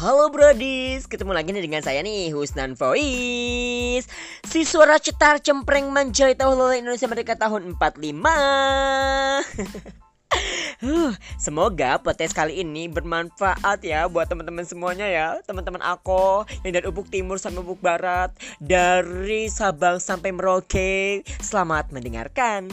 Halo Brodis, ketemu lagi nih dengan saya nih Husnan Voice Si suara cetar cempreng menjadi tahu lola Indonesia Merdeka tahun 45 Huh, semoga podcast kali ini bermanfaat ya buat teman-teman semuanya ya. Teman-teman aku yang dari Ubuk Timur sampai Ubuk Barat Dari Sabang sampai Merauke. Selamat mendengarkan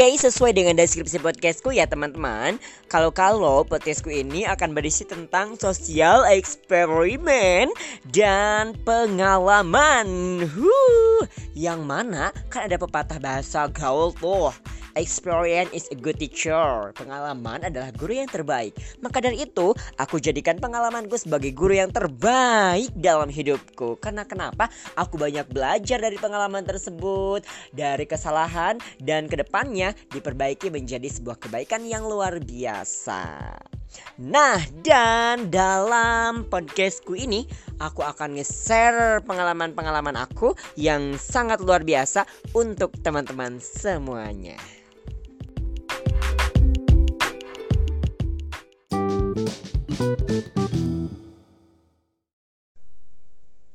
Oke, sesuai dengan deskripsi podcastku ya teman-teman. Kalau-kalau podcastku ini akan berisi tentang sosial eksperimen dan pengalaman. Huh, Yang mana kan ada pepatah bahasa gaul tuh Experience is a good teacher. Pengalaman adalah guru yang terbaik. Maka dari itu, aku jadikan pengalamanku sebagai guru yang terbaik dalam hidupku. Karena kenapa? Aku banyak belajar dari pengalaman tersebut, dari kesalahan dan ke depannya diperbaiki menjadi sebuah kebaikan yang luar biasa. Nah, dan dalam podcastku ini aku akan nge-share pengalaman-pengalaman aku yang sangat luar biasa untuk teman-teman semuanya.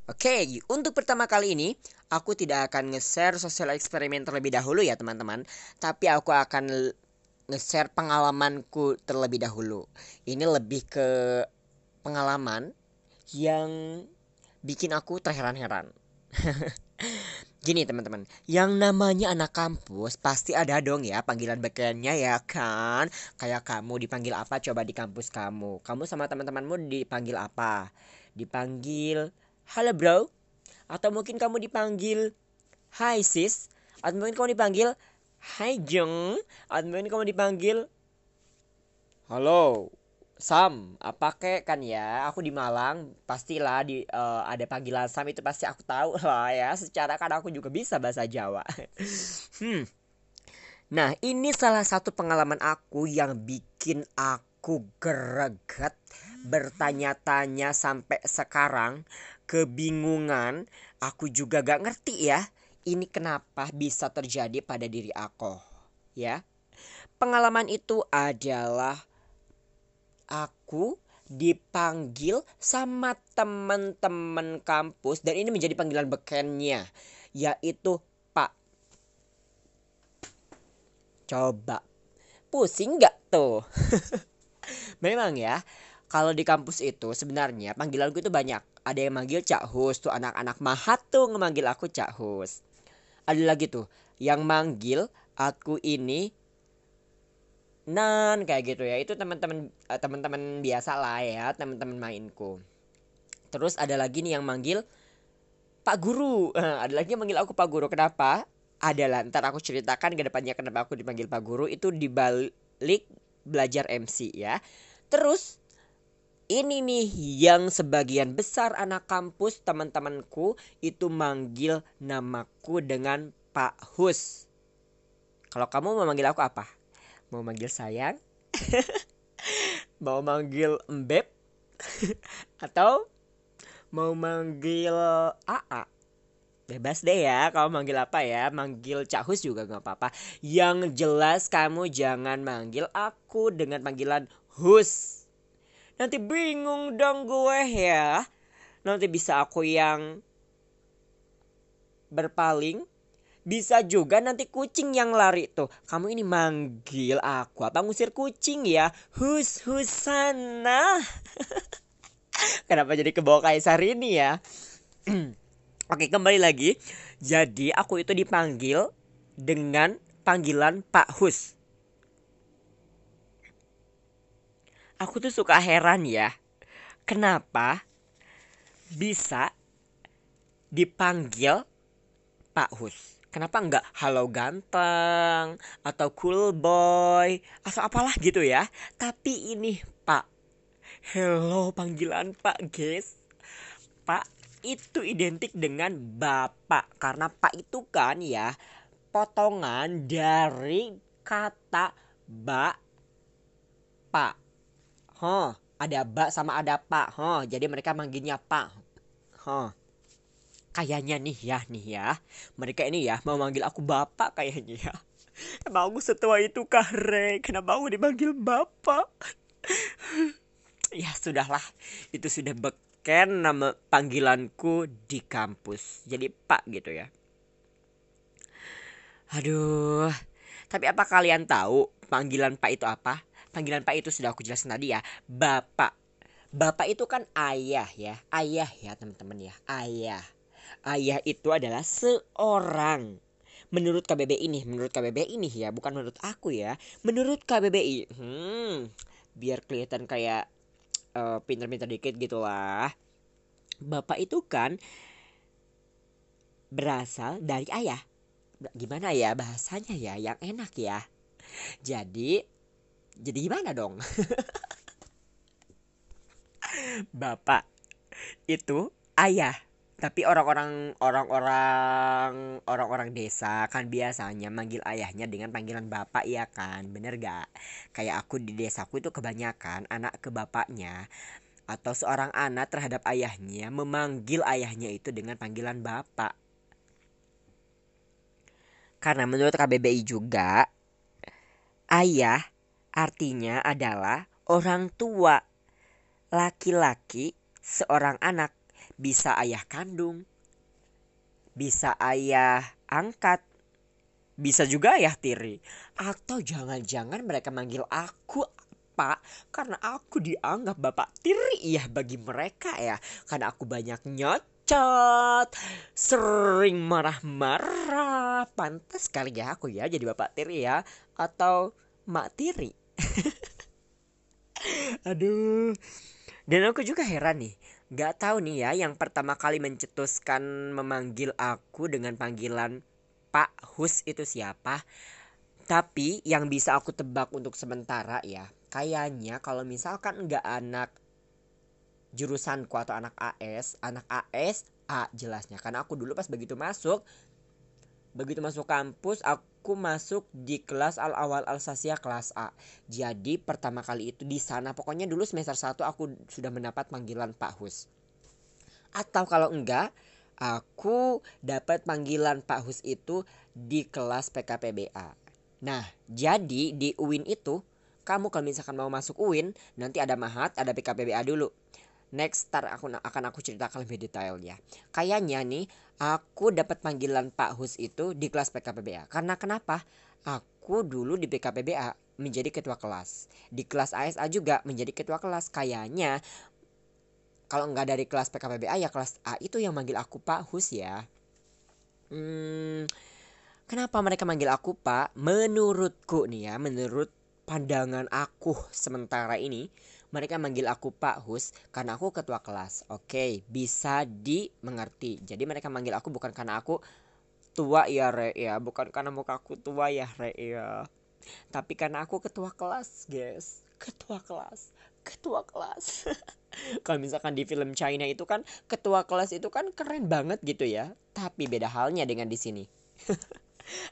Oke, untuk pertama kali ini aku tidak akan nge-share sosial eksperimen terlebih dahulu ya teman-teman, tapi aku akan nge-share pengalamanku terlebih dahulu. Ini lebih ke pengalaman yang bikin aku terheran-heran. Gini teman-teman, yang namanya anak kampus pasti ada dong ya panggilan bekennya ya kan? Kayak kamu dipanggil apa coba di kampus kamu? Kamu sama teman-temanmu dipanggil apa? Dipanggil halo bro? Atau mungkin kamu dipanggil hai sis? Atau mungkin kamu dipanggil hai? Atau mungkin kamu dipanggil halo Sam, apa kek kan ya? Aku di Malang, pastilah di uh, ada panggilan Sam itu pasti aku tahu lah ya. Secara kan aku juga bisa bahasa Jawa. hmm. Nah, ini salah satu pengalaman aku yang bikin aku greget bertanya-tanya sampai sekarang kebingungan. Aku juga gak ngerti ya. Ini kenapa bisa terjadi pada diri aku, ya? Pengalaman itu adalah aku dipanggil sama teman-teman kampus dan ini menjadi panggilan bekennya yaitu Pak. Coba pusing nggak tuh? Memang ya kalau di kampus itu sebenarnya panggilanku itu banyak. Ada yang manggil Cak Hus tuh anak-anak mahat tuh ngemanggil aku Cak Hus. Ada lagi tuh yang manggil aku ini nan kayak gitu ya. Itu teman-teman uh, teman-teman biasa lah ya teman-teman mainku. Terus ada lagi nih yang manggil Pak Guru. Ada lagi yang manggil aku Pak Guru. Kenapa? Adalah ntar aku ceritakan ke depannya kenapa aku dipanggil Pak Guru. Itu dibalik belajar MC ya. Terus ini nih yang sebagian besar anak kampus teman-temanku itu manggil namaku dengan Pak Hus. Kalau kamu mau manggil aku apa? Mau manggil sayang? Mau manggil embeb atau mau manggil AA? Bebas deh ya kalau manggil apa ya? Manggil cahus juga gak apa-apa. Yang jelas kamu jangan manggil aku dengan panggilan hus nanti bingung dong gue ya nanti bisa aku yang berpaling bisa juga nanti kucing yang lari tuh. Kamu ini manggil aku apa ngusir kucing ya? Hus husana. Kenapa jadi ke bawah kaisar ini ya? Oke, kembali lagi. Jadi aku itu dipanggil dengan panggilan Pak Hus. Aku tuh suka heran ya. Kenapa bisa dipanggil Pak Hus? Kenapa enggak halo ganteng atau cool boy atau apalah gitu ya. Tapi ini Pak. Hello panggilan Pak guys. Pak itu identik dengan Bapak karena Pak itu kan ya potongan dari kata Pak. Huh, ada Ba sama ada Pak. Huh, jadi mereka manggilnya Pak. Huh. kayaknya nih ya nih ya. Mereka ini ya mau manggil aku bapak kayaknya ya. Emang aku setua itu kah Re? Kenapa aku dipanggil bapak. Ya sudahlah. Itu sudah beken nama panggilanku di kampus. Jadi pak gitu ya. Aduh. Tapi apa kalian tahu panggilan pak itu apa panggilan pak itu sudah aku jelaskan tadi ya. Bapak. Bapak itu kan ayah ya. Ayah ya teman-teman ya. Ayah. Ayah itu adalah seorang. Menurut KBBI ini menurut KBBI ini ya bukan menurut aku ya. Menurut KBBI hmm, biar kelihatan kayak uh, pinter-pinter dikit gitulah bapak itu kan berasal dari ayah. Gimana ya bahasanya ya? Yang enak ya. Jadi jadi gimana dong? Bapak itu ayah tapi orang-orang orang-orang orang-orang desa kan biasanya manggil ayahnya dengan panggilan bapak ya kan? Bener gak kayak aku di desaku itu kebanyakan anak ke bapaknya atau seorang anak terhadap ayahnya memanggil ayahnya itu dengan panggilan bapak. Karena menurut KBBI juga ayah artinya adalah orang tua laki-laki seorang anak bisa ayah kandung, bisa ayah angkat, bisa juga ayah tiri. Atau jangan-jangan mereka manggil aku Pak karena aku dianggap bapak tiri ya bagi mereka ya. Karena aku banyak nyocot, sering marah-marah. Pantas kali ya aku ya jadi bapak tiri ya atau mak tiri. Aduh. Dan aku juga heran nih Gak tahu nih ya yang pertama kali mencetuskan memanggil aku dengan panggilan Pak Hus itu siapa. Tapi yang bisa aku tebak untuk sementara ya. Kayaknya kalau misalkan nggak anak jurusanku atau anak AS. Anak AS A jelasnya. Karena aku dulu pas begitu masuk. Begitu masuk kampus aku masuk di kelas al awal al sasia kelas A. Jadi pertama kali itu di sana pokoknya dulu semester 1 aku sudah mendapat panggilan Pak Hus. Atau kalau enggak aku dapat panggilan Pak Hus itu di kelas PKPBA. Nah, jadi di UIN itu kamu kalau misalkan mau masuk UIN nanti ada Mahat, ada PKPBA dulu. Next start aku akan aku ceritakan lebih detail ya. Kayaknya nih aku dapat panggilan Pak Hus itu di kelas PKPBA. Karena kenapa? Aku dulu di PKPBA menjadi ketua kelas. Di kelas ASA juga menjadi ketua kelas. Kayaknya kalau nggak dari kelas PKPBA ya kelas A itu yang manggil aku Pak Hus ya. Hmm, kenapa mereka manggil aku Pak? Menurutku nih ya, menurut pandangan aku sementara ini, mereka manggil aku Pak Hus karena aku ketua kelas. Oke, bisa dimengerti. Jadi mereka manggil aku bukan karena aku tua ya Re ya, bukan karena muka aku tua ya Re ya. Tapi karena aku ketua kelas, guys. Ketua kelas. Ketua kelas. kalau misalkan di film China itu kan ketua kelas itu kan keren banget gitu ya tapi beda halnya dengan di sini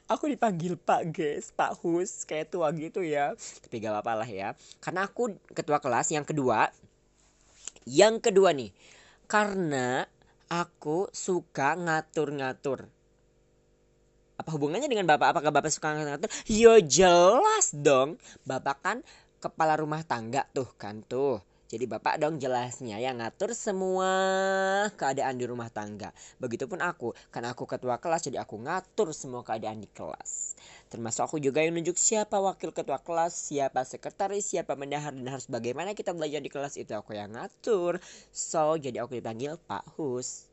aku dipanggil Pak guys Pak Hus kayak tua gitu ya. Tapi gak apa-apa lah ya. Karena aku ketua kelas yang kedua. Yang kedua nih karena aku suka ngatur-ngatur. Apa hubungannya dengan bapak? Apakah bapak suka ngatur yo jelas dong. Bapak kan kepala rumah tangga tuh kan tuh jadi bapak dong jelasnya yang ngatur semua keadaan di rumah tangga. Begitupun aku, karena aku ketua kelas jadi aku ngatur semua keadaan di kelas. Termasuk aku juga yang nunjuk siapa wakil ketua kelas, siapa sekretaris, siapa mendahar dan harus bagaimana kita belajar di kelas itu aku yang ngatur. So, jadi aku dipanggil Pak Hus.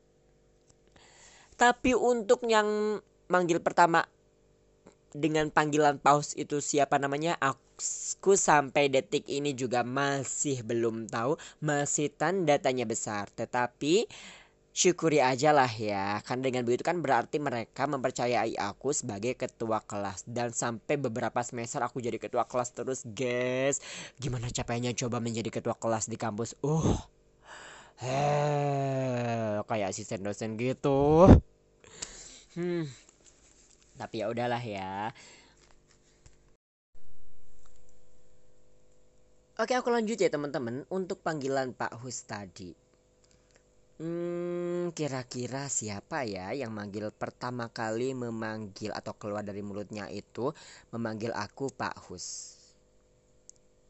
Tapi untuk yang manggil pertama dengan panggilan paus itu siapa namanya? Aku sampai detik ini juga masih belum tahu. Masih tanda tanya besar. Tetapi syukuri aja lah ya. Kan dengan begitu kan berarti mereka mempercayai aku sebagai ketua kelas. Dan sampai beberapa semester aku jadi ketua kelas terus guys. Gimana capeknya coba menjadi ketua kelas di kampus? Uh heh kayak asisten dosen gitu. Hmm tapi ya udahlah ya Oke aku lanjut ya teman-teman untuk panggilan Pak Hus tadi Hmm, kira-kira siapa ya yang manggil pertama kali memanggil atau keluar dari mulutnya itu memanggil aku Pak Hus.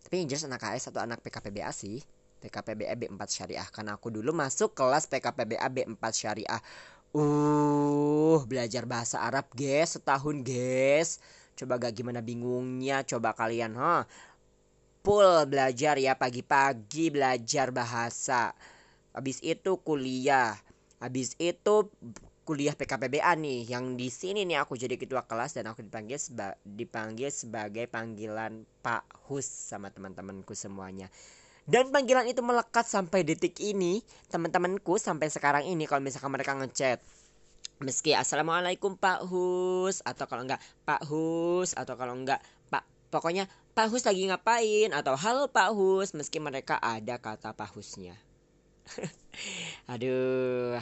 Tapi yang jelas anak KS atau anak PKPBA sih. PKPBA B4 Syariah karena aku dulu masuk kelas PKPBA B4 Syariah. Uh, belajar bahasa Arab, guys, setahun, guys. Coba gak gimana bingungnya, coba kalian, ha. Huh? Full belajar ya pagi-pagi belajar bahasa habis itu kuliah habis itu kuliah PKPBA nih yang di sini nih aku jadi ketua kelas dan aku dipanggil seba dipanggil sebagai panggilan Pak Hus sama teman-temanku semuanya dan panggilan itu melekat sampai detik ini teman-temanku sampai sekarang ini kalau misalkan mereka ngechat. Meski assalamualaikum Pak Hus atau kalau enggak Pak Hus atau kalau enggak Pak pokoknya Pak Hus lagi ngapain? atau halo Pak Hus meski mereka ada kata Pak Husnya. Aduh.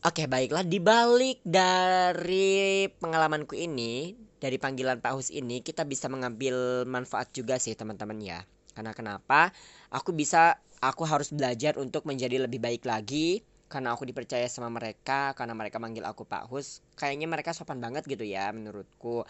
Oke, baiklah dibalik dari pengalamanku ini, dari panggilan Pak Hus ini, kita bisa mengambil manfaat juga sih teman-teman ya. Karena kenapa? Aku bisa aku harus belajar untuk menjadi lebih baik lagi karena aku dipercaya sama mereka, karena mereka manggil aku Pak Hus. Kayaknya mereka sopan banget gitu ya menurutku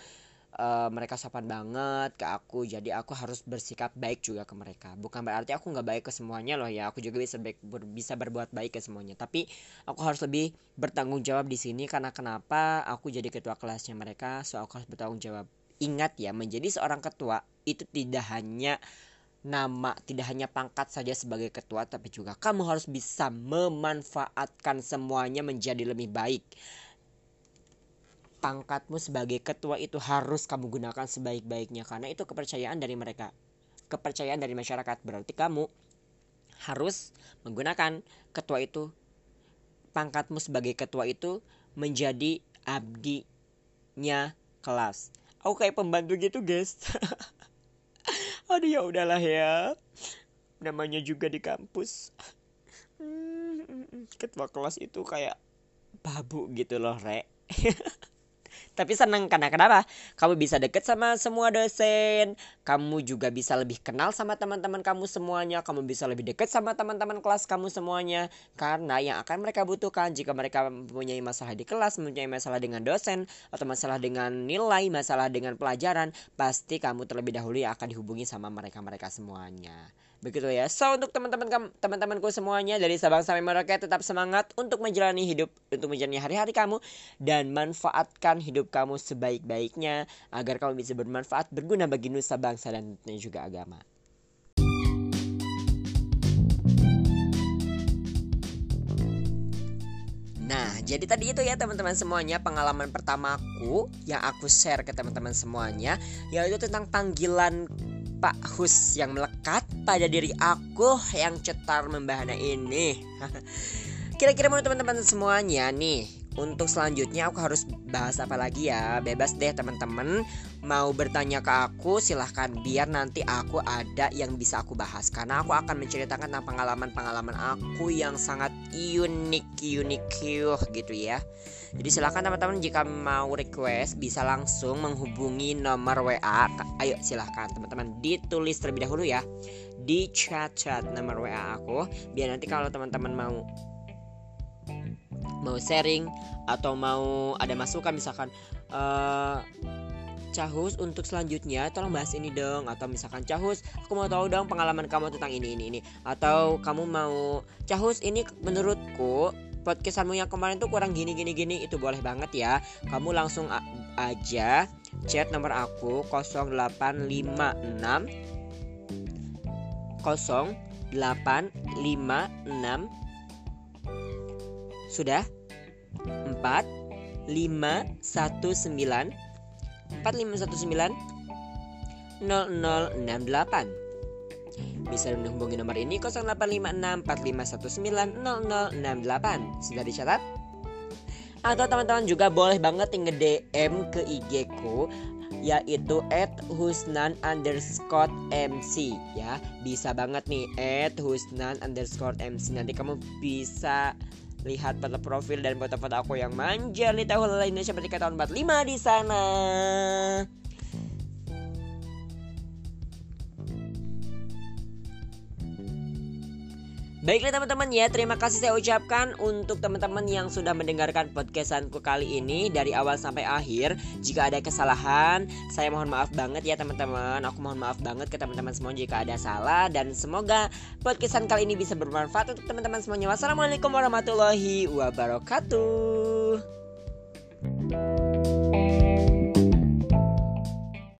uh, mereka sopan banget ke aku. Jadi aku harus bersikap baik juga ke mereka. Bukan berarti aku nggak baik ke semuanya loh ya. Aku juga bisa baik ber, bisa berbuat baik ke semuanya. Tapi aku harus lebih bertanggung jawab di sini karena kenapa aku jadi ketua kelasnya mereka. So aku harus bertanggung jawab. Ingat ya menjadi seorang ketua itu tidak hanya nama tidak hanya pangkat saja sebagai ketua tapi juga kamu harus bisa memanfaatkan semuanya menjadi lebih baik pangkatmu sebagai ketua itu harus kamu gunakan sebaik-baiknya karena itu kepercayaan dari mereka. Kepercayaan dari masyarakat berarti kamu harus menggunakan ketua itu pangkatmu sebagai ketua itu menjadi abdinya kelas. Aku kayak pembantu gitu, guys. Aduh ya udahlah ya. Namanya juga di kampus. Ketua kelas itu kayak babu gitu loh, Rek. Tapi seneng karena kenapa? Kamu bisa deket sama semua dosen, kamu juga bisa lebih kenal sama teman-teman kamu semuanya, kamu bisa lebih deket sama teman-teman kelas kamu semuanya. Karena yang akan mereka butuhkan jika mereka mempunyai masalah di kelas, mempunyai masalah dengan dosen, atau masalah dengan nilai, masalah dengan pelajaran, pasti kamu terlebih dahulu yang akan dihubungi sama mereka-mereka semuanya. Begitu ya. So untuk teman-teman teman-temanku semuanya dari Sabang sampai Merauke tetap semangat untuk menjalani hidup, untuk menjalani hari-hari kamu dan manfaatkan hidup kamu sebaik-baiknya agar kamu bisa bermanfaat berguna bagi nusa bangsa dan juga agama. Nah, jadi tadi itu ya teman-teman semuanya pengalaman pertamaku yang aku share ke teman-teman semuanya yaitu tentang panggilan Pak Hus yang melekat pada diri aku yang cetar membahana ini. Kira-kira menurut teman-teman semuanya nih, untuk selanjutnya aku harus bahas apa lagi ya? Bebas deh teman-teman. Mau bertanya ke aku silahkan. Biar nanti aku ada yang bisa aku bahas. Karena aku akan menceritakan tentang pengalaman-pengalaman aku yang sangat unik unik gitu ya. Jadi silahkan teman-teman jika mau request bisa langsung menghubungi nomor WA. Ayo silahkan teman-teman. Ditulis terlebih dahulu ya. Di chat-chat nomor WA aku. Biar nanti kalau teman-teman mau mau sharing atau mau ada masukan misalkan uh, Cahus untuk selanjutnya tolong bahas ini dong. Atau misalkan Cahus aku mau tahu dong pengalaman kamu tentang ini ini ini. Atau kamu mau Cahus ini menurutku podcastmu yang kemarin tuh kurang gini gini gini. Itu boleh banget ya. Kamu langsung aja chat nomor aku 0856 0856 sudah? 4519 4519 0068 bisa menghubungi nomor ini 085645190068. Sudah dicatat? Atau teman-teman juga boleh banget nge-DM ke IG ku yaitu at husnan underscore mc ya bisa banget nih at husnan underscore mc nanti kamu bisa lihat foto profil dan foto-foto aku yang manja di tahun lainnya seperti tahun 45 di sana Baiklah teman-teman ya, terima kasih saya ucapkan untuk teman-teman yang sudah mendengarkan podcastku kali ini dari awal sampai akhir. Jika ada kesalahan, saya mohon maaf banget ya teman-teman. Aku mohon maaf banget ke teman-teman semua jika ada salah dan semoga podcastan kali ini bisa bermanfaat untuk teman-teman semuanya. Wassalamualaikum warahmatullahi wabarakatuh.